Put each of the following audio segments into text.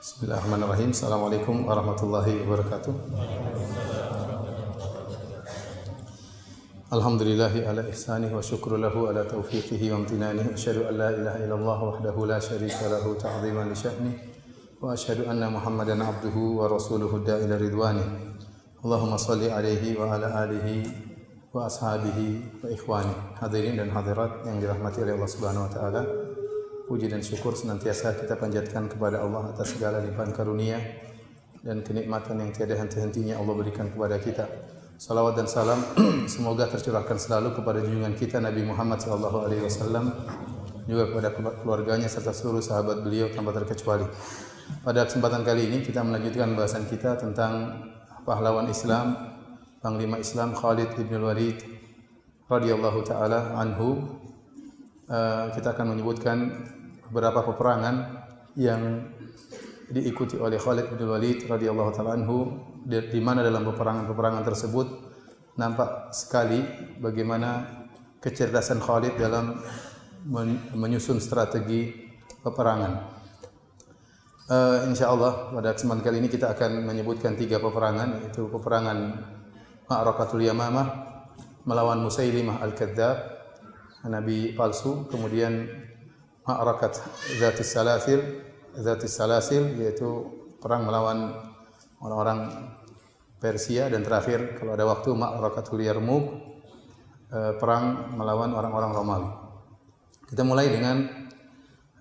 Bismillahirrahmanirrahim. Assalamualaikum warahmatullahi wabarakatuh. Alhamdulillahi ala ihsanih wa syukru lahu ala taufiqihi wa amtinanih. Asyhadu an la ilaha illallah wahdahu la syarika lahu ta'ziman li sya'nih. Wa asyhadu anna Muhammadan abduhu wa rasuluhu da'ila ridwanih. Allahumma salli alaihi wa ala alihi wa ashabihi wa ikhwani. Hadirin dan hadirat yang dirahmati oleh Allah Subhanahu wa taala. Puji dan syukur senantiasa kita panjatkan kepada Allah atas segala limpahan karunia dan kenikmatan yang tiada henti-hentinya Allah berikan kepada kita. Salawat dan salam semoga tercurahkan selalu kepada junjungan kita Nabi Muhammad sallallahu alaihi wasallam juga kepada keluarganya serta seluruh sahabat beliau tanpa terkecuali. Pada kesempatan kali ini kita melanjutkan bahasan kita tentang pahlawan Islam, panglima Islam Khalid bin Walid radhiyallahu taala anhu. Uh, kita akan menyebutkan beberapa peperangan yang diikuti oleh Khalid bin Walid radhiyallahu taala anhu di, mana dalam peperangan-peperangan tersebut nampak sekali bagaimana kecerdasan Khalid dalam men, menyusun strategi peperangan. Uh, insyaallah pada kesempatan kali ini kita akan menyebutkan tiga peperangan yaitu peperangan Ma'rakatul Yamamah melawan Musailimah Al-Kadzdzab nabi palsu kemudian Ma'rakat Zatis Salasil Zatis Salasil yaitu perang melawan orang-orang Persia dan terakhir kalau ada waktu Ma'rakatul Yarmuk perang melawan orang-orang Romawi. Kita mulai dengan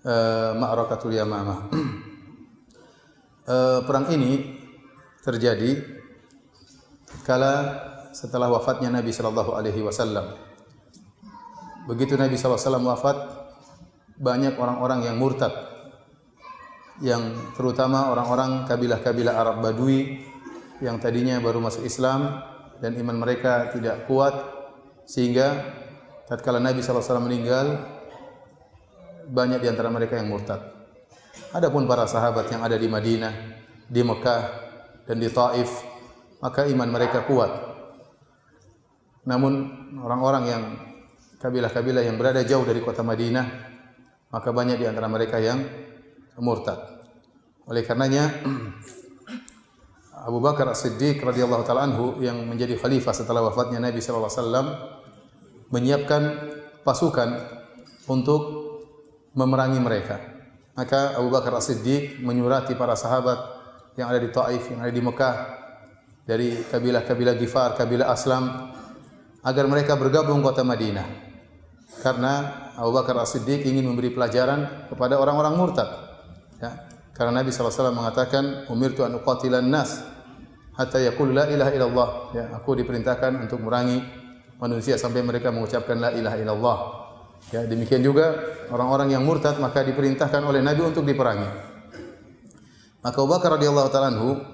uh, Ma'rakatul Yamamah. uh, perang ini terjadi kala setelah wafatnya Nabi sallallahu alaihi wasallam. Begitu Nabi SAW wafat, banyak orang-orang yang murtad yang terutama orang-orang kabilah-kabilah Arab Badui yang tadinya baru masuk Islam dan iman mereka tidak kuat sehingga tatkala Nabi SAW meninggal banyak di antara mereka yang murtad. Adapun para sahabat yang ada di Madinah, di Mekah dan di Taif, maka iman mereka kuat. Namun orang-orang yang kabilah-kabilah yang berada jauh dari kota Madinah maka banyak di antara mereka yang murtad. Oleh karenanya Abu Bakar As-Siddiq radhiyallahu taala anhu yang menjadi khalifah setelah wafatnya Nabi sallallahu alaihi wasallam menyiapkan pasukan untuk memerangi mereka. Maka Abu Bakar As-Siddiq menyurati para sahabat yang ada di Taif, yang ada di Mekah dari kabilah-kabilah Gifar, kabilah Aslam agar mereka bergabung kota Madinah karena Abu Bakar As-Siddiq ingin memberi pelajaran kepada orang-orang murtad. Ya. Karena Nabi SAW mengatakan, "Umirtu an uqatilan nas hatta yaqulu la ilaha illallah." Ya, aku diperintahkan untuk merangi manusia sampai mereka mengucapkan la ilaha illallah. Ya, demikian juga orang-orang yang murtad maka diperintahkan oleh Nabi untuk diperangi. Maka Abu Bakar radhiyallahu taala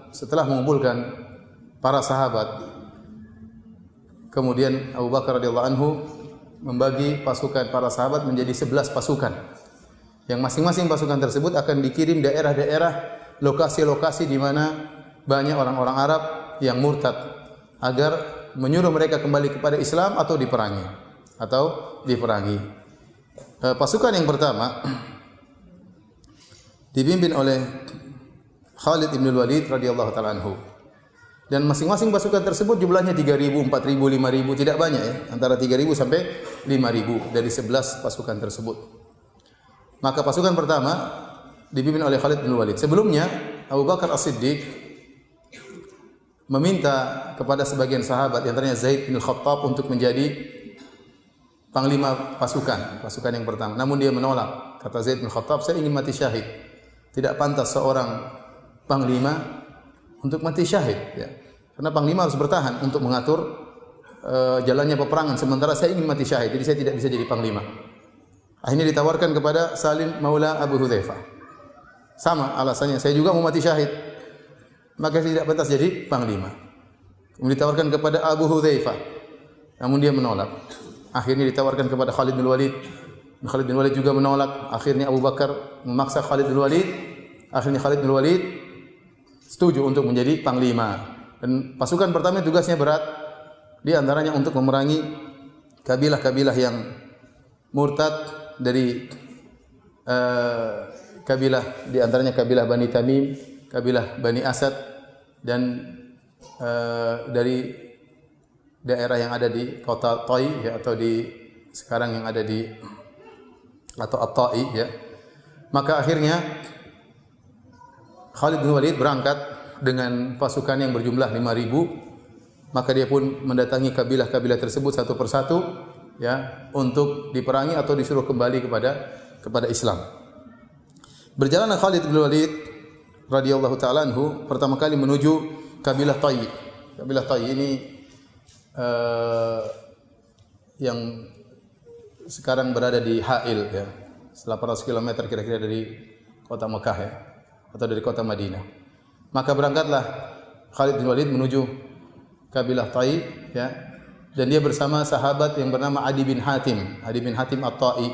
setelah mengumpulkan para sahabat kemudian Abu Bakar radhiyallahu anhu membagi pasukan para sahabat menjadi 11 pasukan. Yang masing-masing pasukan tersebut akan dikirim daerah-daerah lokasi-lokasi di mana banyak orang-orang Arab yang murtad agar menyuruh mereka kembali kepada Islam atau diperangi atau diperangi. E, pasukan yang pertama dipimpin oleh Khalid bin Walid radhiyallahu taala anhu. Dan masing-masing pasukan tersebut jumlahnya 3000, 4000, 5000, tidak banyak ya, antara 3000 sampai 5000 dari 11 pasukan tersebut. Maka pasukan pertama dipimpin oleh Khalid bin Walid. Sebelumnya Abu Bakar As-Siddiq meminta kepada sebagian sahabat yang antaranya Zaid bin Khattab untuk menjadi panglima pasukan, pasukan yang pertama. Namun dia menolak. Kata Zaid bin Khattab, saya ingin mati syahid. Tidak pantas seorang panglima untuk mati syahid ya. Karena panglima harus bertahan untuk mengatur uh, jalannya peperangan sementara saya ingin mati syahid jadi saya tidak bisa jadi panglima. Akhirnya ditawarkan kepada Salim Maula Abu Hudzaifah. Sama alasannya saya juga mau mati syahid. Maka saya tidak pantas jadi panglima. Kemudian ditawarkan kepada Abu Hudzaifah. Namun dia menolak. Akhirnya ditawarkan kepada Khalid bin Walid. Khalid bin Walid juga menolak. Akhirnya Abu Bakar memaksa Khalid bin Walid. Akhirnya Khalid bin Walid setuju untuk menjadi panglima. Dan pasukan pertama tugasnya berat di antaranya untuk memerangi kabilah-kabilah yang murtad dari uh, kabilah di antaranya kabilah Bani Tamim, kabilah Bani Asad dan uh, dari daerah yang ada di kota Ta'i ya, atau di sekarang yang ada di atau At-Ta'i ya. Maka akhirnya Khalid bin Walid berangkat dengan pasukan yang berjumlah 5000 maka dia pun mendatangi kabilah-kabilah tersebut satu persatu ya untuk diperangi atau disuruh kembali kepada kepada Islam. Berjalan Khalid bin Walid radhiyallahu taala anhu pertama kali menuju kabilah Tai. Kabilah Tai ini uh, yang sekarang berada di Ha'il ya. 800 km kira-kira dari kota Mekah ya atau dari kota Madinah. Maka berangkatlah Khalid bin Walid menuju kabilah Tai ya dan dia bersama sahabat yang bernama Adi bin Hatim, Adi bin Hatim At-Tai.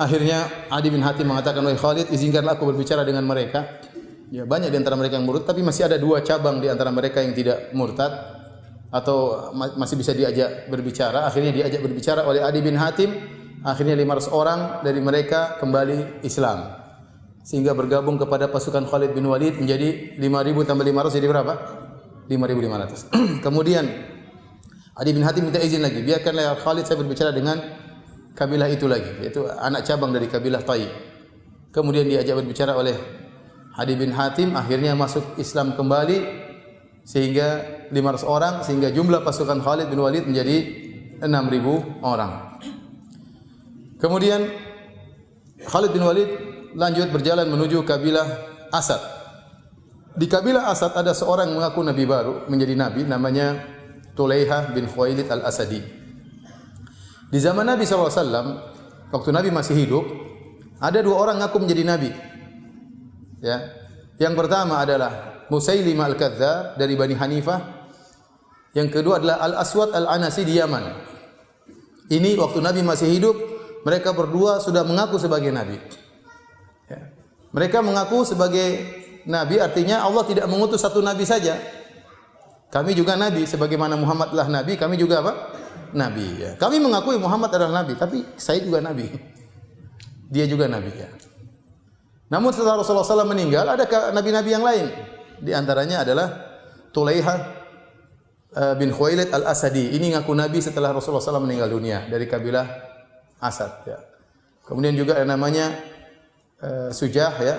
Akhirnya Adi bin Hatim mengatakan, "Wahai Khalid, izinkanlah aku berbicara dengan mereka." Ya, banyak di antara mereka yang murtad, tapi masih ada dua cabang di antara mereka yang tidak murtad atau masih bisa diajak berbicara. Akhirnya diajak berbicara oleh Adi bin Hatim. Akhirnya 500 orang dari mereka kembali Islam sehingga bergabung kepada pasukan Khalid bin Walid menjadi 5000 tambah 500 jadi berapa? 5500. Kemudian Adi bin Hatim minta izin lagi, biarkanlah Khalid saya berbicara dengan kabilah itu lagi, yaitu anak cabang dari kabilah Tai. Kemudian diajak berbicara oleh Adi bin Hatim, akhirnya masuk Islam kembali sehingga 500 orang sehingga jumlah pasukan Khalid bin Walid menjadi 6000 orang. Kemudian Khalid bin Walid lanjut berjalan menuju kabilah Asad. Di kabilah Asad ada seorang mengaku nabi baru, menjadi nabi namanya Tulaiha bin Khuwailid al-Asadi. Di zaman Nabi SAW, waktu Nabi masih hidup, ada dua orang mengaku menjadi nabi. Ya. Yang pertama adalah Musailimah al-Kadzdzab dari Bani Hanifah. Yang kedua adalah Al-Aswad al-Anasi di Yaman. Ini waktu Nabi masih hidup, mereka berdua sudah mengaku sebagai nabi. Mereka mengaku sebagai nabi artinya Allah tidak mengutus satu nabi saja. Kami juga nabi sebagaimana Muhammad adalah nabi, kami juga apa? Nabi ya. Kami mengakui Muhammad adalah nabi, tapi saya juga nabi. Dia juga nabi ya. Namun setelah Rasulullah SAW meninggal, ada nabi-nabi yang lain. Di antaranya adalah Tulaiha eh, bin Khuwailid al-Asadi. Ini ngaku nabi setelah Rasulullah SAW meninggal dunia dari kabilah Asad. Ya. Kemudian juga ada namanya uh, Sujah ya,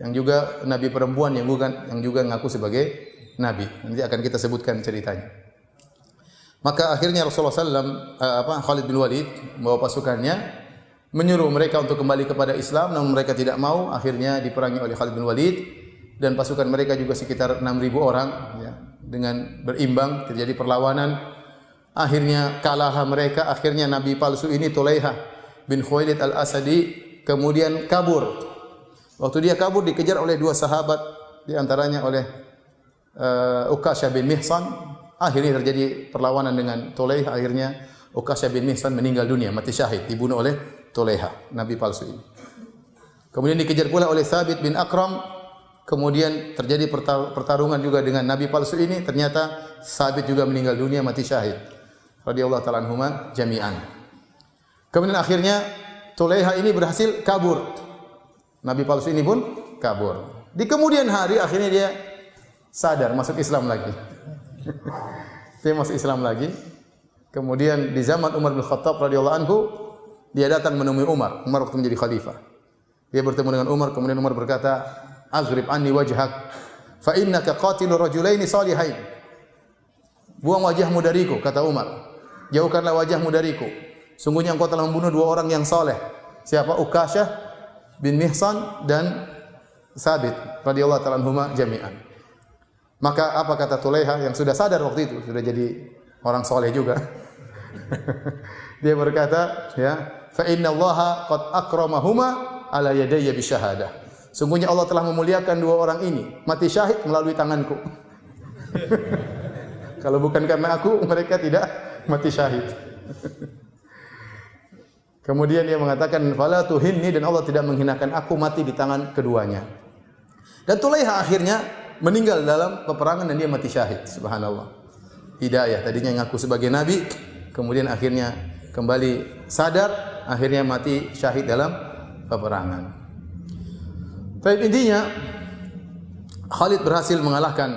yang juga nabi perempuan yang bukan yang juga ngaku sebagai nabi. Nanti akan kita sebutkan ceritanya. Maka akhirnya Rasulullah SAW, eh, apa Khalid bin Walid membawa pasukannya menyuruh mereka untuk kembali kepada Islam, namun mereka tidak mau. Akhirnya diperangi oleh Khalid bin Walid dan pasukan mereka juga sekitar 6.000 orang. Ya, dengan berimbang terjadi perlawanan. Akhirnya kalahlah mereka. Akhirnya Nabi palsu ini Tulaiha bin Khuwailid al-Asadi kemudian kabur. Waktu dia kabur dikejar oleh dua sahabat di antaranya oleh uh, Ukasha bin Mihsan. Akhirnya terjadi perlawanan dengan Tulaiha. Akhirnya Ukasha bin Mihsan meninggal dunia, mati syahid, dibunuh oleh Tulaiha, nabi palsu ini. Kemudian dikejar pula oleh Sabit bin Akram. Kemudian terjadi pertarungan juga dengan nabi palsu ini. Ternyata Sabit juga meninggal dunia, mati syahid. Radiyallahu ta'ala anhuma jami'an. Kemudian akhirnya Tulaiha ini berhasil kabur. Nabi palsu ini pun kabur. Di kemudian hari akhirnya dia sadar masuk Islam lagi. dia masuk Islam lagi. Kemudian di zaman Umar bin Khattab radhiyallahu anhu dia datang menemui Umar. Umar waktu menjadi khalifah. Dia bertemu dengan Umar, kemudian Umar berkata, "Aghrib anni wajhak fa innaka qatilu rajulaini salihain." Buang wajahmu dariku, kata Umar. Jauhkanlah wajahmu dariku. Sungguhnya engkau telah membunuh dua orang yang saleh. Siapa? Ukasyah bin Mihsan dan Sabit radhiyallahu taala anhuma jami'an. Maka apa kata Tulaiha yang sudah sadar waktu itu, sudah jadi orang soleh juga. Dia berkata, ya, fa inna Allah qad akramahuma ala yadayya bi. Sungguhnya Allah telah memuliakan dua orang ini mati syahid melalui tanganku. Kalau bukan karena aku, mereka tidak mati syahid. Kemudian dia mengatakan, "Fala tuhinni" dan Allah tidak menghinakan aku mati di tangan keduanya. Dan Tulaiha akhirnya meninggal dalam peperangan dan dia mati syahid. Subhanallah. Hidayah tadinya ngaku sebagai nabi, kemudian akhirnya kembali sadar, akhirnya mati syahid dalam peperangan. Tapi intinya Khalid berhasil mengalahkan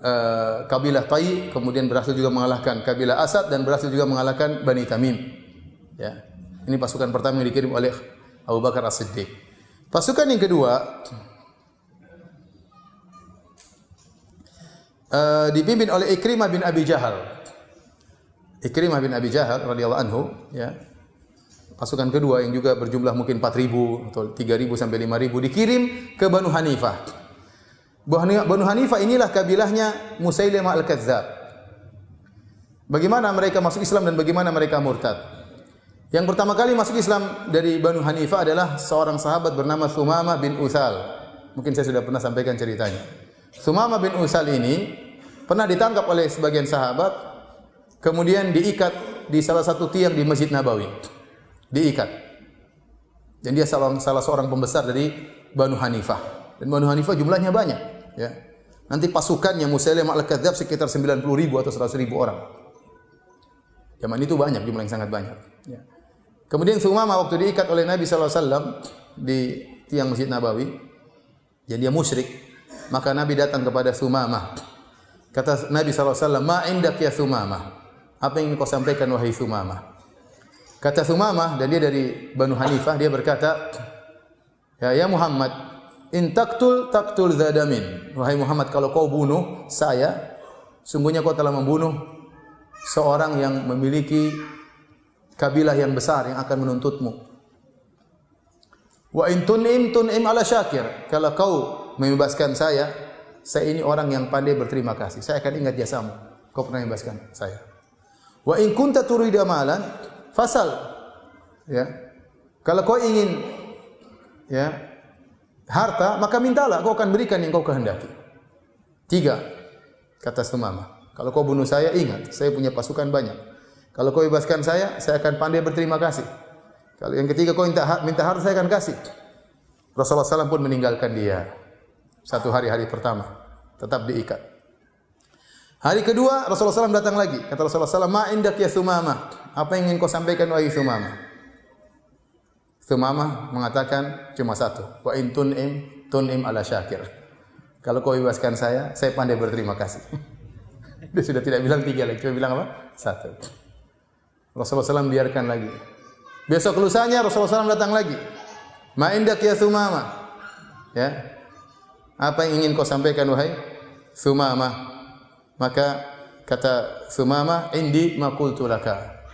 uh, kabilah Tai, kemudian berhasil juga mengalahkan kabilah Asad dan berhasil juga mengalahkan Bani Tamim. Ya. Ini pasukan pertama yang dikirim oleh Abu Bakar As-Siddiq. Pasukan yang kedua uh, dipimpin oleh Ikrimah bin Abi Jahal. Ikrimah bin Abi Jahal radhiyallahu anhu, ya. Pasukan kedua yang juga berjumlah mungkin 4000 atau 3000 sampai 5000 dikirim ke Banu Hanifah. Banu Hanifah inilah kabilahnya Musailimah Al-Kadzdzab. Bagaimana mereka masuk Islam dan bagaimana mereka murtad? Yang pertama kali masuk Islam dari Banu Hanifah adalah seorang sahabat bernama Sumamah bin Uthal. Mungkin saya sudah pernah sampaikan ceritanya. Sumamah bin Uthal ini pernah ditangkap oleh sebagian sahabat, kemudian diikat di salah satu tiang di Masjid Nabawi diikat. Dan dia salah, salah seorang pembesar dari Banu Hanifah. Dan Banu Hanifah jumlahnya banyak. Ya. Nanti pasukannya Musailimah al-Kadzab sekitar 90 ribu atau 100 ribu orang. Zaman itu banyak, jumlah yang sangat banyak. Ya. Kemudian Sumama waktu diikat oleh Nabi SAW di tiang Masjid Nabawi, jadi dia musyrik, maka Nabi datang kepada Sumama. Kata Nabi SAW, Ma indak ya Sumama. Apa yang kau sampaikan wahai Sumama? Kata Sumamah dan dia dari Banu Hanifah dia berkata, "Ya ya Muhammad, in taktul taktul zadamin." Wahai Muhammad, kalau kau bunuh saya, sungguhnya kau telah membunuh seorang yang memiliki kabilah yang besar yang akan menuntutmu. Wa in tunim tunim ala syakir. Kalau kau membebaskan saya, saya ini orang yang pandai berterima kasih. Saya akan ingat jasamu. Kau pernah membebaskan saya. Wa in kunta turida malan fasal. Ya. Kalau kau ingin ya harta, maka mintalah, kau akan berikan yang kau kehendaki. Tiga, kata Sumama. Kalau kau bunuh saya, ingat, saya punya pasukan banyak. Kalau kau bebaskan saya, saya akan pandai berterima kasih. Kalau yang ketiga kau minta, minta harta, saya akan kasih. Rasulullah SAW pun meninggalkan dia. Satu hari-hari pertama. Tetap diikat. Hari kedua Rasulullah SAW datang lagi. Kata Rasulullah SAW, Ma indak ya Sumama. Apa yang ingin kau sampaikan wahai Sumama? Sumama mengatakan cuma satu. Wa in tun'im tun'im ala syakir. Kalau kau bebaskan saya, saya pandai berterima kasih. Dia sudah tidak bilang tiga lagi, cuma bilang apa? Satu. Rasulullah SAW biarkan lagi. Besok lusanya Rasulullah SAW datang lagi. Ma indak ya Sumama. Ya. Apa yang ingin kau sampaikan wahai Sumama? Maka kata Sumama, "Indi maqultu laka."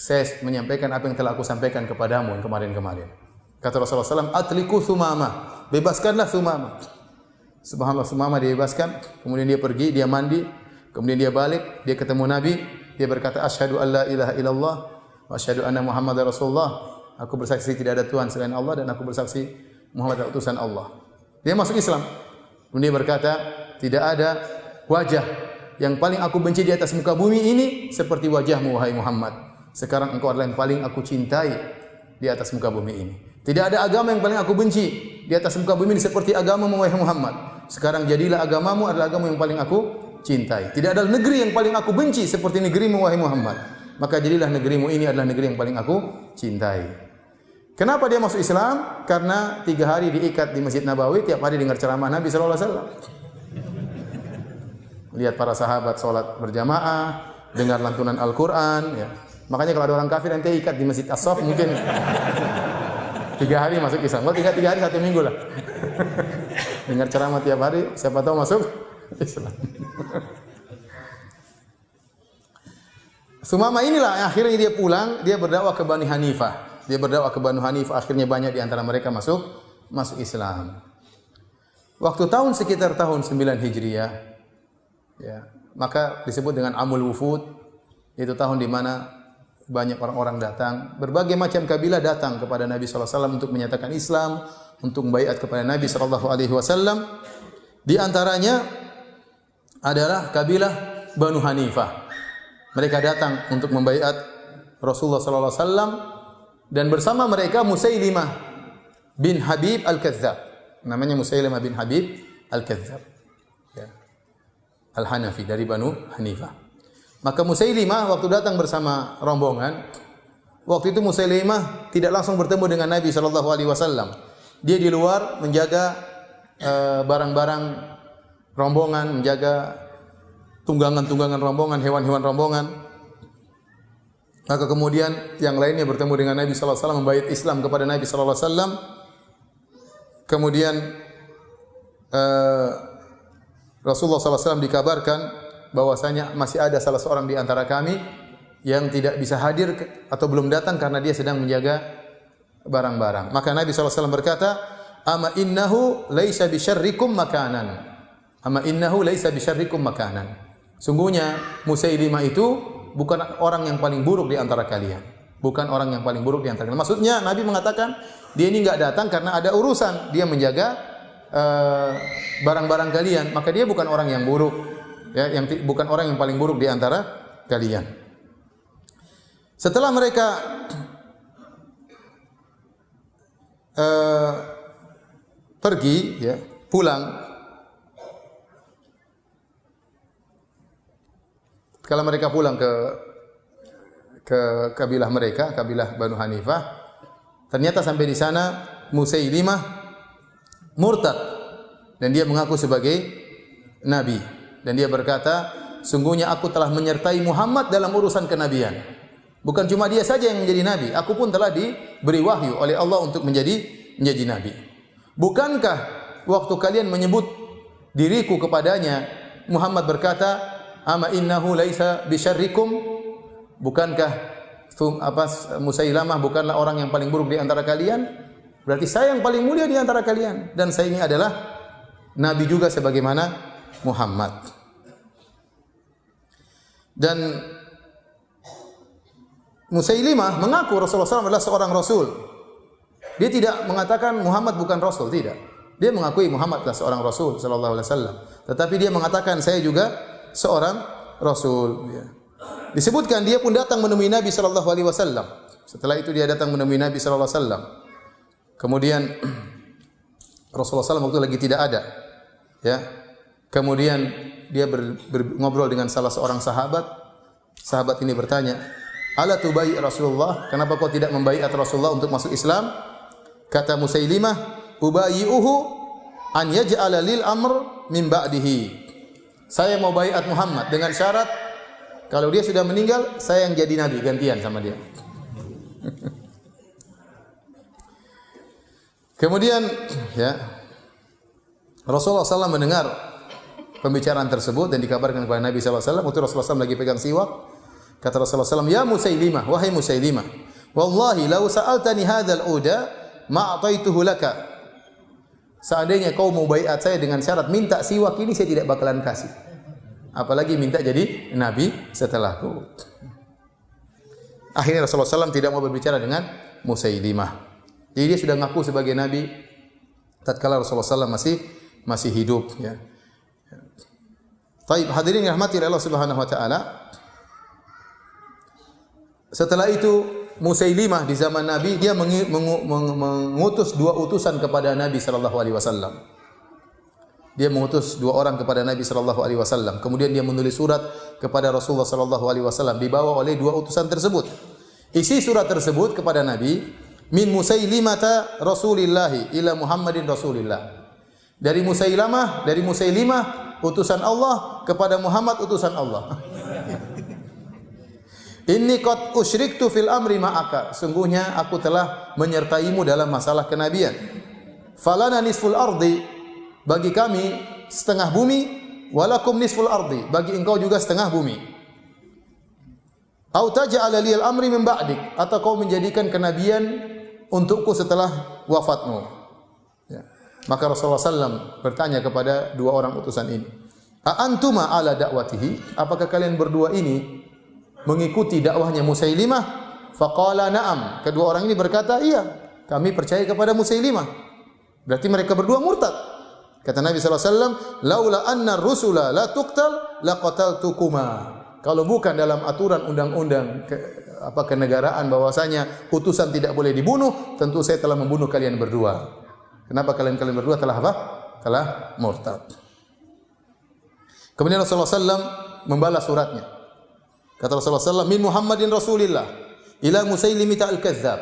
Saya menyampaikan apa yang telah aku sampaikan kepadamu kemarin-kemarin. Kata Rasulullah SAW, Atliku Sumama. Bebaskanlah Sumama. Subhanallah Sumama dibebaskan. Kemudian dia pergi, dia mandi. Kemudian dia balik, dia ketemu Nabi. Dia berkata, Ashadu an la ilaha illallah. Wa ashadu anna Muhammad Rasulullah. Aku bersaksi tidak ada Tuhan selain Allah dan aku bersaksi Muhammad adalah utusan Allah. Dia masuk Islam. Kemudian dia berkata, tidak ada wajah yang paling aku benci di atas muka bumi ini seperti wajahmu wahai Muhammad. Sekarang engkau adalah yang paling aku cintai di atas muka bumi ini. Tidak ada agama yang paling aku benci di atas muka bumi ini seperti agama Muhammad. Sekarang jadilah agamamu adalah agama yang paling aku cintai. Tidak ada negeri yang paling aku benci seperti negerimu wahai Muhammad. Maka jadilah negerimu ini adalah negeri yang paling aku cintai. Kenapa dia masuk Islam? Karena tiga hari diikat di Masjid Nabawi, tiap hari dengar ceramah Nabi Sallallahu Alaihi lihat para sahabat sholat berjamaah, dengar lantunan Al-Quran. Ya. Makanya kalau ada orang kafir nanti ikat di masjid as mungkin tiga hari masuk Islam. Kalau tiga, tiga hari satu minggu lah. dengar ceramah tiap hari, siapa tahu masuk Islam. Sumama inilah akhirnya dia pulang, dia berdakwah ke Bani Hanifah. Dia berdakwah ke Bani Hanifah, akhirnya banyak di antara mereka masuk masuk Islam. Waktu tahun sekitar tahun 9 Hijriah, Ya, maka disebut dengan Amul Wufud, itu tahun di mana banyak orang-orang datang, berbagai macam kabilah datang kepada Nabi SAW untuk menyatakan Islam, untuk membaiat kepada Nabi SAW. Di antaranya adalah kabilah Banu Hanifah. Mereka datang untuk membaiat Rasulullah SAW dan bersama mereka Musailimah bin Habib Al-Kadzab. Namanya Musailimah bin Habib Al-Kadzab. Al-Hanafi dari Banu Hanifah. Maka Musailimah waktu datang bersama rombongan Waktu itu Musailimah tidak langsung bertemu dengan Nabi Shallallahu Alaihi Wasallam. Dia di luar menjaga eh, barang-barang uh, rombongan, menjaga tunggangan-tunggangan rombongan, hewan-hewan rombongan. Maka kemudian yang lainnya bertemu dengan Nabi Shallallahu Alaihi Wasallam, membayar Islam kepada Nabi Shallallahu Alaihi Wasallam. Kemudian uh, Rasulullah SAW dikabarkan bahwasanya masih ada salah seorang di antara kami yang tidak bisa hadir atau belum datang karena dia sedang menjaga barang-barang. Maka Nabi SAW berkata, "Ama innahu laisa bisyarrikum makanan." Ama innahu laisa bisyarrikum makanan. Sungguhnya Musailimah itu bukan orang yang paling buruk di antara kalian. Bukan orang yang paling buruk di antara kalian. Maksudnya Nabi mengatakan dia ini enggak datang karena ada urusan. Dia menjaga uh, barang-barang kalian, maka dia bukan orang yang buruk. Ya, yang bukan orang yang paling buruk di antara kalian. Setelah mereka uh, pergi, ya, pulang, kalau mereka pulang ke ke kabilah mereka, kabilah Banu Hanifah, ternyata sampai di sana Musailimah murtad dan dia mengaku sebagai nabi dan dia berkata, "Sungguhnya aku telah menyertai Muhammad dalam urusan kenabian." Bukan cuma dia saja yang menjadi nabi, aku pun telah diberi wahyu oleh Allah untuk menjadi menjadi nabi. Bukankah waktu kalian menyebut diriku kepadanya, Muhammad berkata, "Ama innahu laisa bisyarrikum?" Bukankah apa Musailamah bukanlah orang yang paling buruk di antara kalian? Berarti saya yang paling mulia di antara kalian dan saya ini adalah nabi juga sebagaimana Muhammad. Dan Musailimah mengaku Rasulullah SAW adalah seorang rasul. Dia tidak mengatakan Muhammad bukan rasul, tidak. Dia mengakui Muhammad adalah seorang rasul sallallahu alaihi wasallam. Tetapi dia mengatakan saya juga seorang rasul. Ya. Disebutkan dia pun datang menemui Nabi sallallahu alaihi wasallam. Setelah itu dia datang menemui Nabi sallallahu alaihi wasallam. Kemudian Rasulullah SAW waktu lagi tidak ada. Ya. Kemudian dia ber, ber, ngobrol dengan salah seorang sahabat. Sahabat ini bertanya, Ala tubai Rasulullah? Kenapa kau tidak membaiat Rasulullah untuk masuk Islam? Kata Musailimah, ubayi'uhu an yaj'ala lil amr min ba'dihi. Saya mau baiat Muhammad dengan syarat kalau dia sudah meninggal, saya yang jadi nabi gantian sama dia. Kemudian ya Rasulullah SAW mendengar pembicaraan tersebut dan dikabarkan kepada Nabi SAW. Waktu Rasulullah SAW lagi pegang siwak, Kata Rasulullah SAW, Ya Musailimah, wahai Musailimah, Wallahi, lau sa'altani hadal uda, ma'ataituhu laka. Seandainya kau mau baiat saya dengan syarat minta siwak ini, saya tidak bakalan kasih. Apalagi minta jadi nabi setelahku. Akhirnya Rasulullah SAW tidak mau berbicara dengan Musailimah. Jadi dia sudah ngaku sebagai nabi tatkala Rasulullah SAW masih masih hidup ya. Taib hadirin rahmati Allah Subhanahu wa taala. Setelah itu Musailimah di zaman Nabi dia mengutus dua utusan kepada Nabi sallallahu alaihi wasallam. Dia mengutus dua orang kepada Nabi sallallahu alaihi wasallam. Kemudian dia menulis surat kepada Rasulullah sallallahu alaihi wasallam dibawa oleh dua utusan tersebut. Isi surat tersebut kepada Nabi min Musailimata Rasulillahi ila Muhammadin Rasulillah. Dari Musailamah, dari Musailimah utusan Allah kepada Muhammad utusan Allah. Inni qad usyriktu fil amri ma'aka. Sungguhnya aku telah menyertaimu dalam masalah kenabian. Falana nisful ardi bagi kami setengah bumi walakum nisful ardi bagi engkau juga setengah bumi. Au taj'ala liyal amri min ba'dik atau kau menjadikan kenabian untukku setelah wafatmu. Ya. Maka Rasulullah SAW bertanya kepada dua orang utusan ini. A antuma ala dakwatihi? Apakah kalian berdua ini mengikuti dakwahnya Musailimah? Faqala na'am. Kedua orang ini berkata, "Iya, kami percaya kepada Musailimah." Berarti mereka berdua murtad. Kata Nabi SAW, Laula anna rusula la tuqtal, la tukuma. Kalau bukan dalam aturan undang-undang ke, apa kenegaraan bahwasanya utusan tidak boleh dibunuh, tentu saya telah membunuh kalian berdua. Kenapa kalian kalian berdua telah apa? Telah murtad. Kemudian Rasulullah SAW membalas suratnya. Kata Rasulullah SAW, min Muhammadin Rasulillah. ila Musailimah al-Kadzdzab.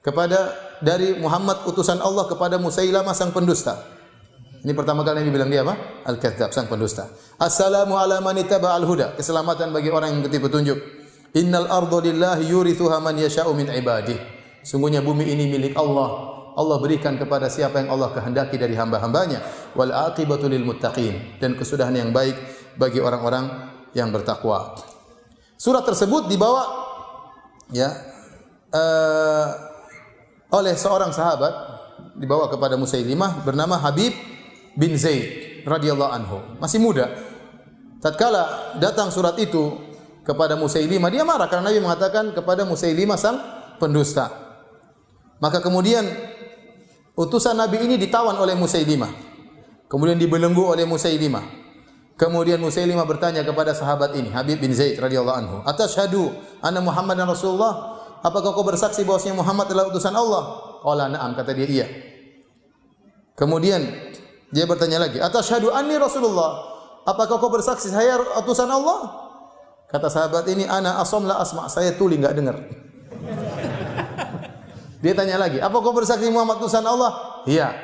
Kepada dari Muhammad utusan Allah kepada Musailamah sang pendusta. Ini pertama kali Nabi bilang dia apa? Al-Kadzdzab, sang pendusta. Assalamu ala man al huda. Keselamatan bagi orang yang mengikuti petunjuk. Innal ardu lillahi yurithuha man yasha'u min ibadih. Sungguhnya bumi ini milik Allah. Allah berikan kepada siapa yang Allah kehendaki dari hamba-hambanya. Wal aqibatu lil muttaqin. Dan kesudahan yang baik bagi orang-orang yang bertakwa. Surat tersebut dibawa ya uh, oleh seorang sahabat dibawa kepada Musailimah bernama Habib bin Zaid radhiyallahu anhu. Masih muda. Tatkala datang surat itu kepada Musailimah, dia marah karena Nabi mengatakan kepada Musailimah sang pendusta. Maka kemudian utusan Nabi ini ditawan oleh Musailimah. Kemudian dibelenggu oleh Musailimah. Kemudian Musailimah bertanya kepada sahabat ini, Habib bin Zaid radhiyallahu anhu, "Atashhadu anna Muhammadan Rasulullah?" Apakah kau bersaksi bahwasanya Muhammad adalah utusan Allah? Qala na'am, kata dia iya. Kemudian dia bertanya lagi, "Atashhadu anni Rasulullah?" Apakah kau bersaksi saya utusan Allah? Kata sahabat ini, "Ana asam la asma." Saya tuli enggak dengar. dia tanya lagi, "Apa kau bersaksi Muhammad utusan Allah?" Iya.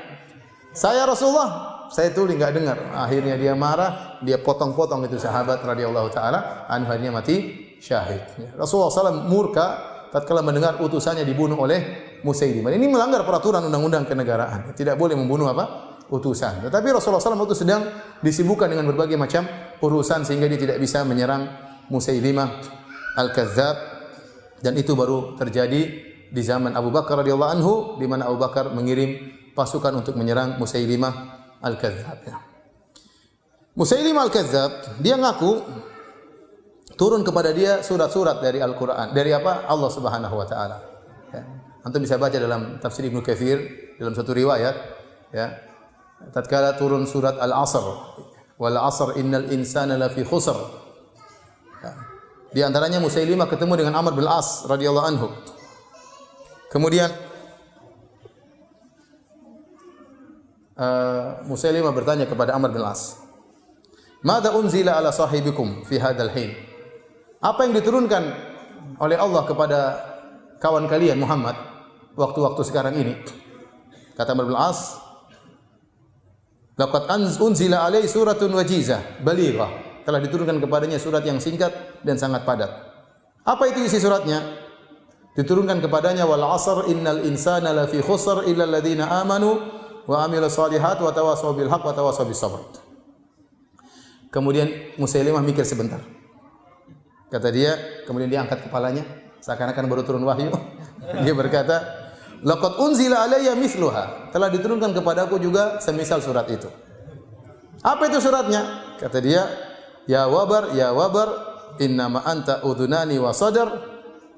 Saya Rasulullah, saya tuli enggak dengar. Akhirnya dia marah, dia potong-potong itu sahabat radhiyallahu taala, akhirnya mati syahid. Rasulullah SAW murka tatkala mendengar utusannya dibunuh oleh Musailimah. Ini melanggar peraturan undang-undang kenegaraan. Tidak boleh membunuh apa? utusan. Tetapi Rasulullah SAW itu sedang disibukkan dengan berbagai macam urusan sehingga dia tidak bisa menyerang Musailimah Al-Kadzab dan itu baru terjadi di zaman Abu Bakar radhiyallahu anhu di mana Abu Bakar mengirim pasukan untuk menyerang Musailimah Al-Kadzab. Ya. Musailimah Al-Kadzab dia ngaku turun kepada dia surat-surat dari Al-Qur'an. Dari apa? Allah Subhanahu wa taala. Ya. Antum bisa baca dalam tafsir Ibnu Katsir dalam satu riwayat ya. Tatkala turun surat Al-Asr, wal 'asr innal insana lafi khusr. Ya. Di antaranya Musailimah ketemu dengan Amr bin As radhiyallahu anhu. Kemudian uh, Musailimah bertanya kepada Amr bin As, "Mada unzila ala sahibikum fi hadzal hin?" Apa yang diturunkan oleh Allah kepada kawan kalian Muhammad waktu-waktu sekarang ini? Kata Amr bin As, "Laqad unzila alai suratun wajizah balighah." Telah diturunkan kepadanya surat yang singkat dan sangat padat. Apa itu isi suratnya? Diturunkan kepadanya wal asr innal insana lafi khusr illa alladziina amanu wa amilu salihat wa tawasaw bil haqq wa tawasaw bis sabr. Kemudian Musailimah mikir sebentar. Kata dia, kemudian dia angkat kepalanya, seakan-akan baru turun wahyu. dia berkata, Laqad unzila alayya mithluha. Telah diturunkan kepadaku juga semisal surat itu. Apa itu suratnya? Kata dia, Ya wabar, ya wabar, innama anta udhunani wa sadar.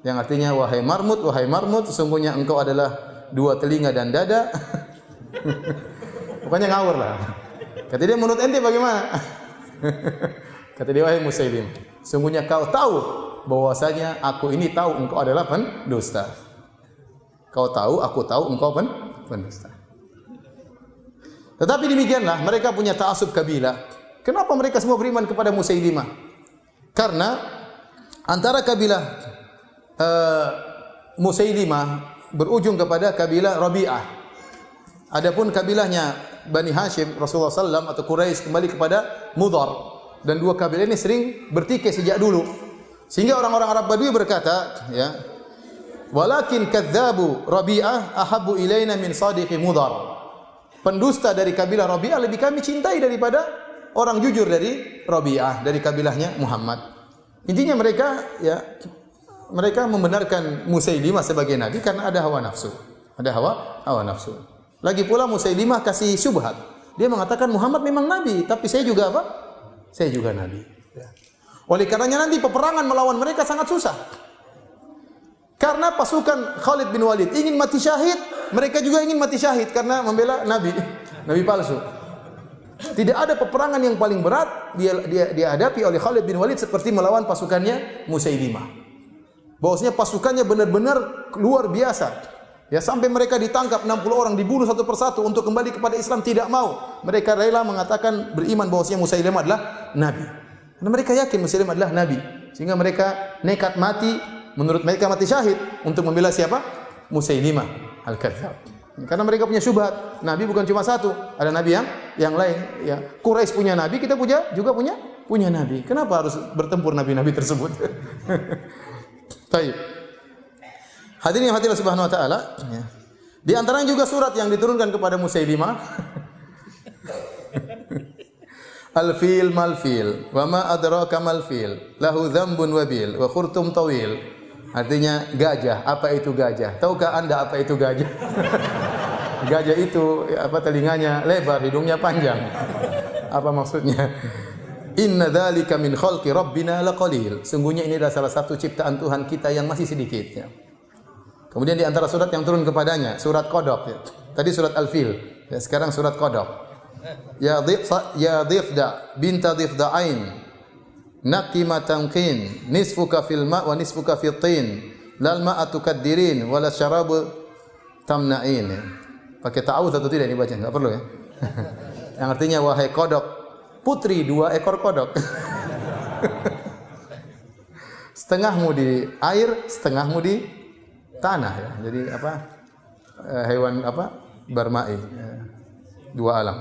Yang artinya, wahai marmut, wahai marmut, sesungguhnya engkau adalah dua telinga dan dada. Pokoknya ngawur lah. Kata dia, menurut ente bagaimana? Kata dia, wahai Musailim, sungguhnya kau tahu bahwasanya aku ini tahu engkau adalah pendusta. Kau tahu, aku tahu engkau pen pendusta. Tetapi demikianlah mereka punya ta'asub kabilah. Kenapa mereka semua beriman kepada Musailimah? Karena antara kabilah uh, Musailimah berujung kepada kabilah Rabi'ah. Adapun kabilahnya Bani Hashim Rasulullah SAW atau Quraisy kembali kepada Mudhar dan dua kabilah ini sering bertikai sejak dulu. Sehingga orang-orang Arab Badui berkata, ya, walakin kadzabu Rabi'ah ahabbu ilaina min sadiqi Mudhar. Pendusta dari kabilah Rabi'ah lebih kami cintai daripada orang jujur dari Rabi'ah dari kabilahnya Muhammad. Intinya mereka ya mereka membenarkan Musailimah sebagai nabi karena ada hawa nafsu. Ada hawa hawa nafsu. Lagi pula Musailimah kasih syubhat. Dia mengatakan Muhammad memang nabi, tapi saya juga apa? saya juga nabi. Ya. Oleh karenanya nanti peperangan melawan mereka sangat susah. Karena pasukan Khalid bin Walid ingin mati syahid, mereka juga ingin mati syahid karena membela nabi, nabi palsu. Tidak ada peperangan yang paling berat dia, dia dihadapi oleh Khalid bin Walid seperti melawan pasukannya Musailimah. Bahwasanya pasukannya benar-benar luar biasa. Ya sampai mereka ditangkap 60 orang dibunuh satu persatu untuk kembali kepada Islam tidak mau. Mereka rela mengatakan beriman bahwasanya Musailimah adalah nabi. Karena mereka yakin Musailimah adalah nabi. Sehingga mereka nekat mati menurut mereka mati syahid untuk membela siapa? Musailimah al-Kadzab. Karena mereka punya syubhat. Nabi bukan cuma satu, ada nabi yang yang lain. Ya, Quraisy punya nabi, kita punya juga punya punya nabi. Kenapa harus bertempur nabi-nabi tersebut? Baik. Hadirin yang hadirat subhanahu wa taala, ya. Di antaranya juga surat yang diturunkan kepada Musailimah. Al-fil mal-fil, wa ma adraka mal-fil, lahu dzambun wabil, wa khurtum tawil. Artinya gajah, apa itu gajah? Tahukah Anda apa itu gajah? gajah itu apa telinganya lebar, hidungnya panjang. apa maksudnya? Inna dzalika min khalqi rabbina laqalil. Sungguhnya ini adalah salah satu ciptaan Tuhan kita yang masih sedikit ya. Kemudian di antara surat yang turun kepadanya, surat Qadab ya. Tadi surat Al-Fil, ya, sekarang surat Qadab. Ya dhifda ya dhifda binta dhifda'ain naqima tanqin nisfuka fil ma wa nisfuka fil tin. Lal ma'atu kaddirin wala syarabu tamna'in. Pakai ta'awudz atau tidak ini baca? Enggak perlu ya. Yang artinya wahai kodok putri dua ekor kodok setengahmu di air setengahmu di tanah ya jadi apa eh, hewan apa barmai ya. dua alam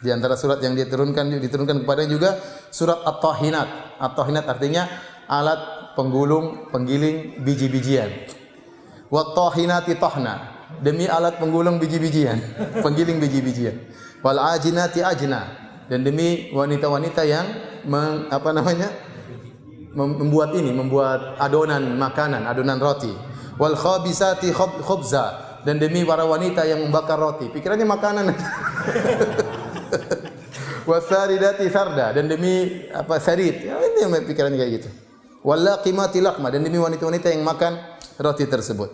di antara surat yang diturunkan diturunkan kepada juga surat At-Tahinat. At-Tahinat artinya alat penggulung penggiling biji-bijian. Wa tahinati tahna. Demi alat penggulung biji-bijian, penggiling biji-bijian. Wal ajinati ajna. Dan demi wanita-wanita yang meng, apa namanya? Membuat ini, membuat adonan makanan, adonan roti. Wal khabisati khubza dan demi para wanita yang membakar roti. Pikirannya makanan. Wasaridati sarda dan demi apa sarid. Ya, ini pikirannya kayak gitu. Wallaqimati laqma dan demi wanita-wanita yang makan roti tersebut.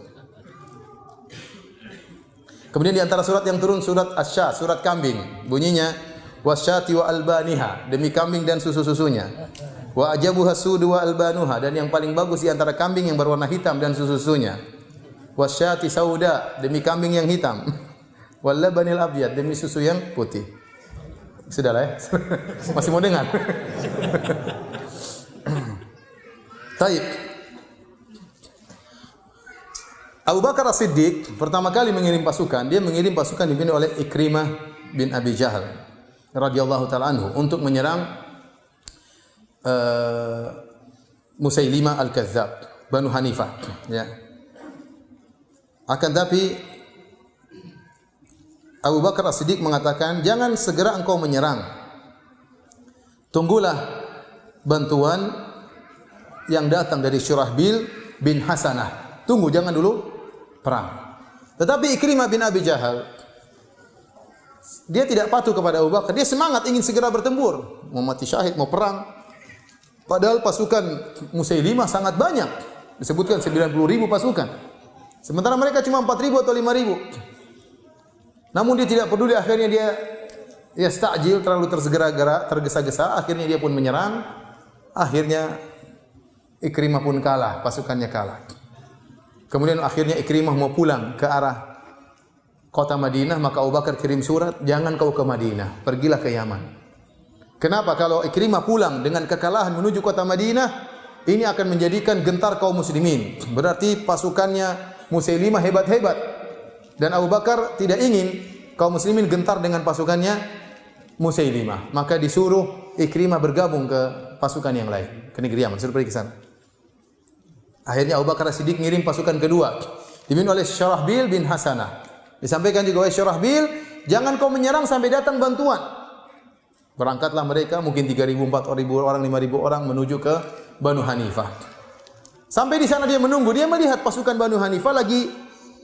Kemudian di antara surat yang turun surat Asy, surat kambing. Bunyinya wasyati wa albaniha, demi kambing dan susu-susunya. Wa ajabuha sudu wa albanuha dan yang paling bagus di antara kambing yang berwarna hitam dan susu-susunya. Wasyati sauda, demi kambing yang hitam. Wal labanil abyad, demi susu yang putih. Sudahlah ya. Masih mau dengar? Taib. Abu Bakar As-Siddiq pertama kali mengirim pasukan, dia mengirim pasukan dipimpin oleh Ikrimah bin Abi Jahal radhiyallahu taala anhu untuk menyerang uh, Musailimah Al-Kadzdzab, Banu Hanifah, ya. Akan tapi Abu Bakar As-Siddiq mengatakan, "Jangan segera engkau menyerang. Tunggulah bantuan yang datang dari Syurahbil bin Hasanah. Tunggu, jangan dulu perang." Tetapi Ikrimah bin Abi Jahal dia tidak patuh kepada Abu Bakar. Dia semangat ingin segera bertempur, mau mati syahid, mau perang. Padahal pasukan Musailimah sangat banyak. Disebutkan 90 ribu pasukan. Sementara mereka cuma 4 ribu atau 5 ribu. Namun dia tidak peduli akhirnya dia ya stajil terlalu tersegera-gera, tergesa-gesa, akhirnya dia pun menyerang. Akhirnya Ikrimah pun kalah, pasukannya kalah. Kemudian akhirnya Ikrimah mau pulang ke arah kota Madinah, maka Abu Bakar kirim surat, "Jangan kau ke Madinah, pergilah ke Yaman." Kenapa? Kalau Ikrimah pulang dengan kekalahan menuju kota Madinah, ini akan menjadikan gentar kaum muslimin. Berarti pasukannya Musailimah hebat-hebat. Dan Abu Bakar tidak ingin kaum muslimin gentar dengan pasukannya Musailimah. Maka disuruh Ikrimah bergabung ke pasukan yang lain, ke negeri Yaman, suruh pergi ke sana. Akhirnya Abu Bakar Siddiq ngirim pasukan kedua, dipimpin oleh Syarahbil bin Hasanah. Disampaikan juga oleh Syarahbil, jangan kau menyerang sampai datang bantuan. Berangkatlah mereka mungkin 3.000, 4.000 orang, 5.000 orang menuju ke Banu Hanifah. Sampai di sana dia menunggu, dia melihat pasukan Banu Hanifah lagi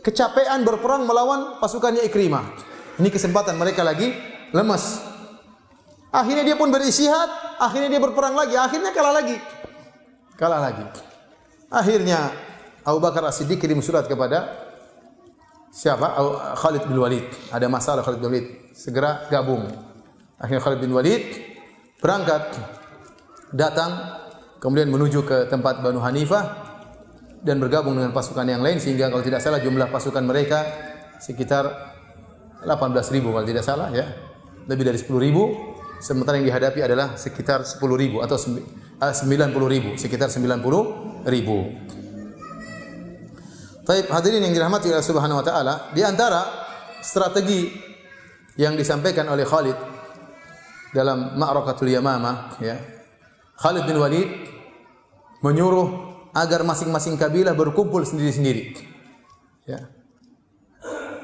kecapean berperang melawan pasukannya Ikrimah. Ini kesempatan mereka lagi lemas. Akhirnya dia pun beristihad, akhirnya dia berperang lagi, akhirnya kalah lagi. Kalah lagi. Akhirnya Abu Bakar As-Siddiq kirim surat kepada siapa? Khalid bin Walid. Ada masalah Khalid bin Walid. Segera gabung. Akhirnya Khalid bin Walid berangkat datang kemudian menuju ke tempat Banu Hanifah dan bergabung dengan pasukan yang lain sehingga kalau tidak salah jumlah pasukan mereka sekitar 18 ribu kalau tidak salah ya lebih dari 10 ribu sementara yang dihadapi adalah sekitar 10 ribu atau 90 ribu, sekitar 90 ribu. Taib hadirin yang dirahmati oleh Subhanahu wa taala, di antara strategi yang disampaikan oleh Khalid dalam Ma'rakatul Yamamah ya. Khalid bin Walid menyuruh agar masing-masing kabilah berkumpul sendiri-sendiri. Ya.